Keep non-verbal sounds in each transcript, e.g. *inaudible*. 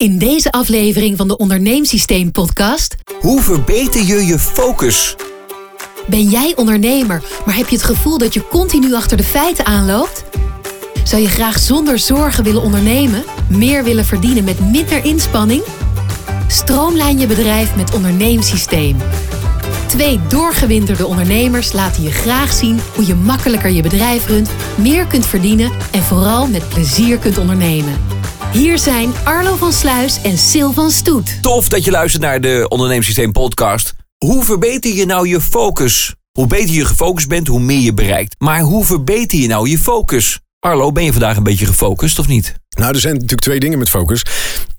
In deze aflevering van de Onderneemsysteem podcast Hoe verbeter je je focus? ben jij ondernemer, maar heb je het gevoel dat je continu achter de feiten aanloopt? Zou je graag zonder zorgen willen ondernemen, meer willen verdienen met minder inspanning? Stroomlijn je bedrijf met Onderneemsysteem. Twee doorgewinterde ondernemers laten je graag zien hoe je makkelijker je bedrijf runt, meer kunt verdienen en vooral met plezier kunt ondernemen. Hier zijn Arlo van Sluis en Sil van Stoet. Tof dat je luistert naar de Onderneemsysteem podcast. Hoe verbeter je nou je focus? Hoe beter je gefocust bent, hoe meer je bereikt. Maar hoe verbeter je nou je focus? Arlo, ben je vandaag een beetje gefocust of niet? Nou, er zijn natuurlijk twee dingen met focus.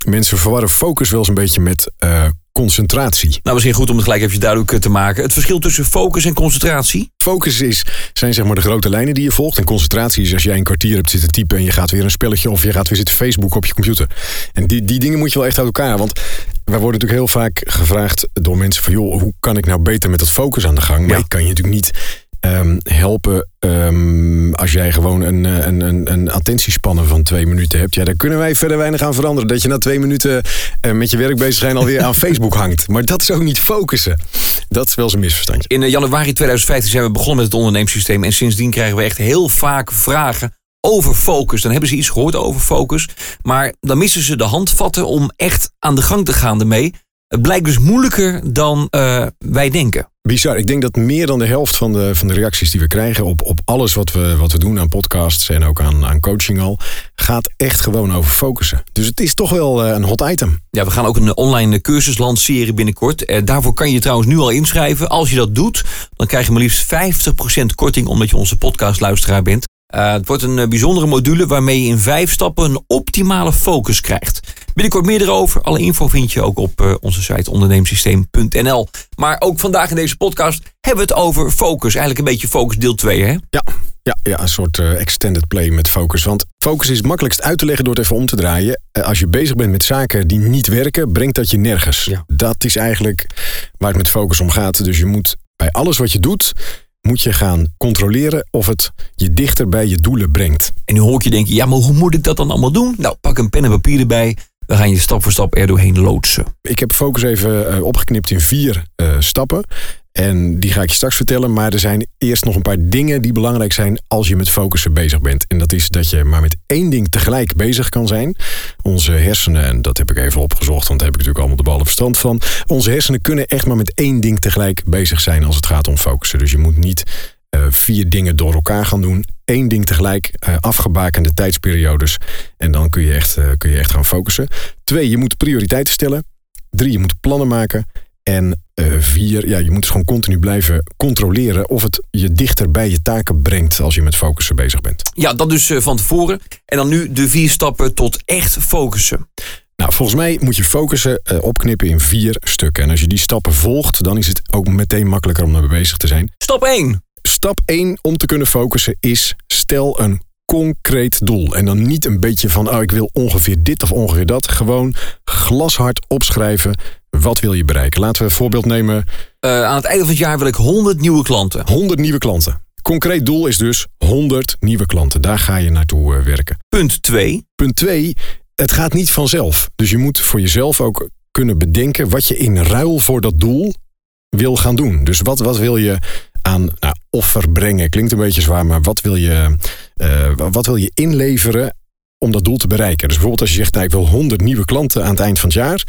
Mensen verwarren focus wel eens een beetje met eh, concentratie. Nou, misschien goed om het gelijk even duidelijk te maken. Het verschil tussen focus en concentratie? Focus is, zijn zeg maar de grote lijnen die je volgt. En concentratie is als jij een kwartier hebt zitten typen... en je gaat weer een spelletje of je gaat weer zitten Facebook op je computer. En die, die dingen moet je wel echt uit elkaar. Want wij worden natuurlijk heel vaak gevraagd door mensen van... joh, hoe kan ik nou beter met dat focus aan de gang? Maar Ja. ik kan je natuurlijk niet ehm, helpen ehm, als jij gewoon een, eh, een, een, een attentiespannen van twee minuten hebt. Ja, daar kunnen wij verder weinig aan veranderen. Dat je na twee minuten eh, met je werk bezig zijn alweer aan *laughs* Facebook hangt. Maar dat is ook niet focussen. Dat is wel eens een misverstandje. In eh, januari 2015 zijn we begonnen met het onderneemsysteem. En sindsdien krijgen we echt heel vaak vragen over focus. Dan hebben ze iets gehoord over focus. Maar dan missen ze de handvatten om echt aan de gang te gaan ermee. Het blijkt dus moeilijker dan eh, wij denken. Bizar. Ik denk dat meer dan de helft van de, van de reacties die we krijgen op, op alles wat we, wat we doen aan podcasts en ook aan, aan coaching al, gaat echt gewoon over focussen. Dus het is toch wel eh, een hot item. Ja, we gaan ook een online cursus lanceren binnenkort. Eh, daarvoor kan je trouwens nu al inschrijven. Als je dat doet, dan krijg je maar liefst 50% korting omdat je onze podcastluisteraar bent. Eh, het wordt een eh, bijzondere module waarmee je in vijf stappen een optimale focus krijgt. Binnenkort meer erover. Alle info vind je ook op eh, onze site onderneemsysteem.nl. Maar ook vandaag in deze podcast hebben we het over focus. Eigenlijk een beetje focus deel 2, hè? Ja, ja, ja een soort extended play met focus. Want focus is het makkelijkst uit te leggen door het even om te draaien. Als je bezig bent met zaken die niet werken, brengt dat je nergens. Ja. Dat is eigenlijk waar het met focus om gaat. Dus je moet bij alles wat je doet, moet je gaan controleren of het je dichter bij je doelen brengt. En nu hoor ik je denken, ja, maar hoe moet ik dat dan allemaal doen? Nou, pak een pen en papier erbij. We gaan je stap voor stap er doorheen loodsen. Ik heb focus even eh, opgeknipt in vier eh, stappen. En die ga ik je straks vertellen. Maar er zijn eerst nog een paar dingen die belangrijk zijn als je met focussen bezig bent. En dat is dat je maar met één ding tegelijk bezig kan zijn. Onze hersenen, en dat heb ik even opgezocht, want daar heb ik natuurlijk allemaal de ballen verstand van. Onze hersenen kunnen echt maar met één ding tegelijk bezig zijn als het gaat om focussen. Dus je moet niet eh, vier dingen door elkaar gaan doen. Eén ding tegelijk, eh, afgebakende tijdsperiodes. En dan kun je, echt, eh, kun je echt gaan focussen. Twee, je moet prioriteiten stellen. Drie, je moet plannen maken. En eh, vier, ja, je moet dus gewoon continu blijven controleren of het je dichter bij je taken brengt als je met focussen bezig bent. Ja, dat dus eh, van tevoren. En dan nu de vier stappen tot echt focussen. Nou, volgens mij moet je focussen eh, opknippen in vier stukken. En als je die stappen volgt, dan is het ook meteen makkelijker om daarmee bezig te zijn. Stap 1. Stap 1 om te kunnen focussen is stel een concreet doel. En dan niet een beetje van, oh, ik wil ongeveer dit of ongeveer dat. Gewoon glashard opschrijven. Wat wil je bereiken? Laten we een voorbeeld nemen. Eh, aan het einde van het jaar wil ik 100 nieuwe klanten. 100 nieuwe klanten. Concreet doel is dus 100 nieuwe klanten. Daar ga je naartoe eh, werken. Punt 2. Punt 2, het gaat niet vanzelf. Dus je moet voor jezelf ook kunnen bedenken wat je in ruil voor dat doel wil gaan doen. Dus wat, wat wil je aan nou, offer brengen? Klinkt een beetje zwaar, maar wat wil je, eh, wat wil je inleveren om dat doel te bereiken? Dus bijvoorbeeld als je zegt, nou, ik wil 100 nieuwe klanten aan het eind van het jaar.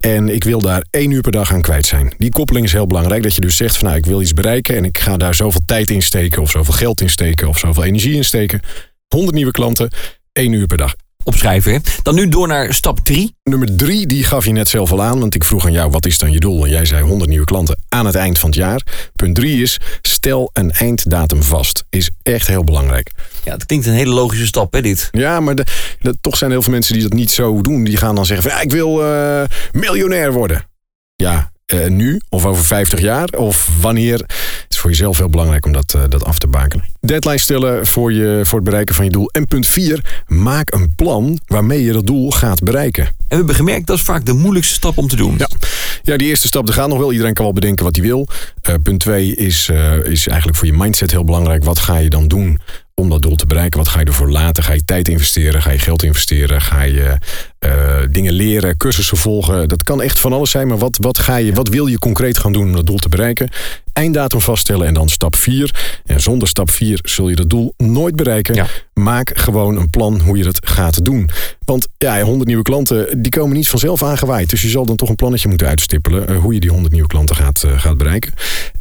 En ik wil daar één uur per dag aan kwijt zijn. Die koppeling is heel belangrijk. Dat je dus zegt van nou, ik wil iets bereiken en ik ga daar zoveel tijd in steken, of zoveel geld in steken, of zoveel energie in steken. 100 nieuwe klanten, één uur per dag. Opschrijven. hè. Dan nu door naar stap 3. Nummer drie, die gaf je net zelf al aan. Want ik vroeg aan jou, wat is dan je doel? En jij zei 100 nieuwe klanten aan het eind van het jaar. Punt drie is, stel een einddatum vast. Is echt heel belangrijk. Ja, dat klinkt een hele logische stap, hè, dit. Ja, maar de, de- toch zijn er heel veel mensen die dat niet zo doen. Die gaan dan zeggen van, ja, ik wil eh, miljonair worden. Ja, eh, nu of over 50 jaar of wanneer. Het is voor jezelf heel belangrijk om dat, eh, dat af te bakenen. Deadline stellen voor, je, voor het bereiken van je doel. En punt 4, maak een plan waarmee je dat doel gaat bereiken. En we hebben gemerkt, dat is vaak de moeilijkste stap om te doen. Ja. Ja, die eerste stap, er gaat nog wel. Iedereen kan wel bedenken wat hij wil. Punt twee is, is eigenlijk voor je mindset heel belangrijk. Wat ga je dan doen om dat doel te bereiken. Wat ga je ervoor laten? Ga je tijd investeren? Ga je geld investeren? Ga je uh, dingen leren, cursussen volgen? Dat kan echt van alles zijn, maar wat, wat, ga je, wat wil je concreet gaan doen om dat doel te bereiken? Einddatum vaststellen en dan stap 4. En zonder stap 4 zul je dat doel nooit bereiken. Maak gewoon een plan hoe je dat gaat doen. Want ja, 100 nieuwe klanten, die komen niet vanzelf aangewaaid. Dus je zal dan toch een plannetje moeten uitstippelen uh, hoe je die 100 nieuwe klanten gaat, uh, gaat bereiken.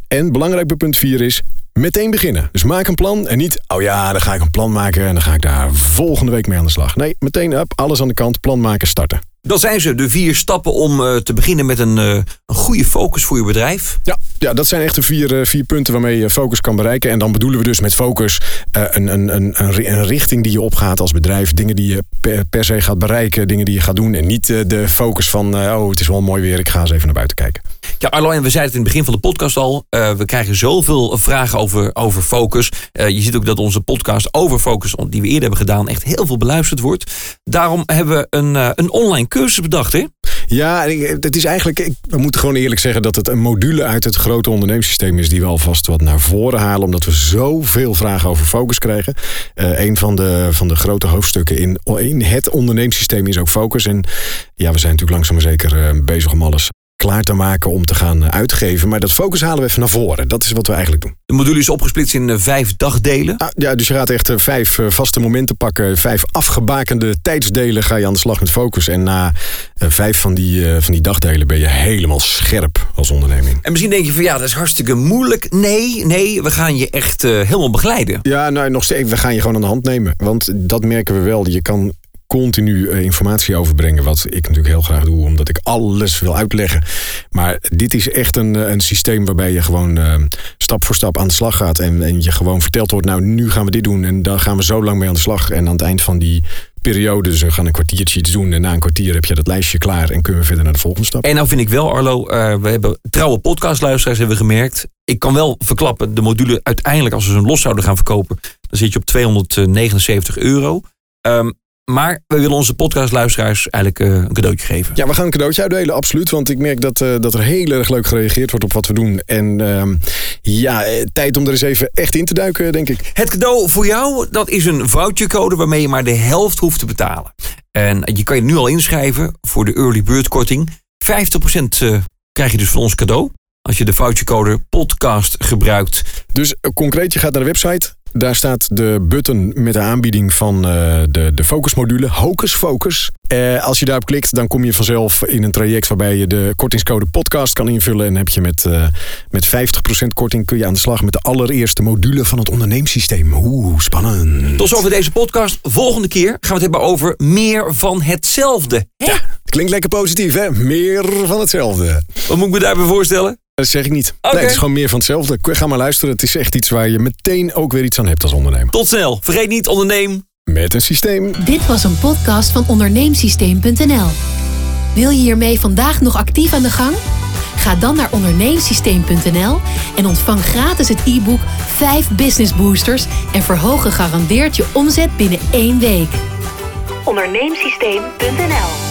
En belangrijk bij punt 4 is meteen beginnen. Dus maak een plan en niet, oh ja, dan ga ik een plan maken en dan ga ik daar volgende week mee aan de slag. Nee, meteen up, alles aan de kant, plan maken, starten. Dat zijn ze, de vier stappen om uh, te beginnen met een, uh, een goede focus voor je bedrijf. Ja, ja dat zijn echt de vier, uh, vier punten waarmee je focus kan bereiken. En dan bedoelen we dus met focus een, een, een, een, richting die je opgaat als bedrijf. Dingen die je per, per, se gaat bereiken, dingen die je gaat doen. En niet de focus van, oh het is wel mooi weer, ik ga eens even naar buiten kijken. Ja, Arlo, en we zeiden het in het begin van de podcast al. we krijgen zoveel vragen over, over focus. je ziet ook dat onze podcast over focus, die we eerder hebben gedaan, echt heel veel beluisterd wordt. Daarom hebben we een, een online cursus bedacht, hè? Ja, het is eigenlijk. We moeten gewoon eerlijk zeggen dat het een module uit het grote ondernemingssysteem is. die we alvast wat naar voren halen. omdat we zoveel vragen over focus krijgen. Uh, een van de, van de grote hoofdstukken in, in het ondernemingssysteem is ook focus. En ja, we zijn natuurlijk langzaam maar zeker uh, bezig om alles klaar te maken om te gaan eh, uitgeven. Maar dat focus halen we even naar voren. Dat is wat we eigenlijk doen. De module is opgesplitst in eh, vijf dagdelen. Ah, ja, dus je gaat echt eh, vijf vaste momenten pakken. Vijf afgebakende tijdsdelen ga je aan de slag met focus. En na vijf van die, van die dagdelen ben je helemaal scherp als onderneming. En misschien denk je van ja, dat is hartstikke moeilijk. Nee, nee, we gaan je echt helemaal begeleiden. Ja, nou nog steeds. We gaan je gewoon aan de hand nemen. Want dat merken we wel. Je kan continu eh, informatie overbrengen. Wat ik natuurlijk heel graag doe, omdat ik alles wil uitleggen. Maar dit is echt een, eh, een systeem waarbij je gewoon uh, stap voor stap aan de slag gaat. En, en je gewoon verteld wordt, nou nu gaan we dit doen. En daar gaan we zo lang mee aan de slag. En aan het eind van die periode, we gaan een kwartiertje iets doen. En na een kwartier heb je dat lijstje klaar en kunnen we verder naar de volgende stap. En nou vind ik wel, Arlo, we hebben trouwe podcastluisteraars hebben we gemerkt. Ik kan wel verklappen, de module uiteindelijk, als we ze los zouden gaan verkopen, dan zit je op 279 euro. Um, maar we willen onze podcastluisteraars eigenlijk uh, een cadeautje geven. Ja, we gaan een cadeautje uitdelen, absoluut. Want ik merk dat, uh, dat er heel erg leuk gereageerd wordt op wat we doen. En uh, ja, eh, tijd om er eens even echt in te duiken, denk ik. Het cadeau voor jou, dat is een vouchercode waarmee je maar de helft hoeft te betalen. En je kan je nu al inschrijven voor de early bird korting. 50% krijg je dus van ons cadeau. Als je de vouchercode podcast gebruikt. Dus concreet, je gaat naar de website daar staat de button met de aanbieding van uh, de, de focusmodule, Hocus Focus. Uh, als je daarop klikt, dan kom je vanzelf in een traject waarbij je de kortingscode podcast kan invullen. En heb je met, uh, met 50% korting kun je aan de slag met de allereerste module van het onderneemsysteem. Oeh, spannend. Tot zover deze podcast. Volgende keer gaan we het hebben over meer van hetzelfde. Hè? Ja, klinkt lekker positief, hè? Meer van hetzelfde. Wat moet ik me daarbij voorstellen? Dat zeg ik niet. Okay. Nee, het is gewoon meer van hetzelfde. Ga maar luisteren. Het is echt iets waar je meteen ook weer iets aan hebt als ondernemer. Tot snel. Vergeet niet, onderneem met een systeem. Dit was een podcast van onderneemsysteem.nl. Wil je hiermee vandaag nog actief aan de gang? Ga dan naar onderneemsysteem.nl en ontvang gratis het e-book 5 Business Boosters en verhoog gegarandeerd je omzet binnen één week. Onderneemsysteem.nl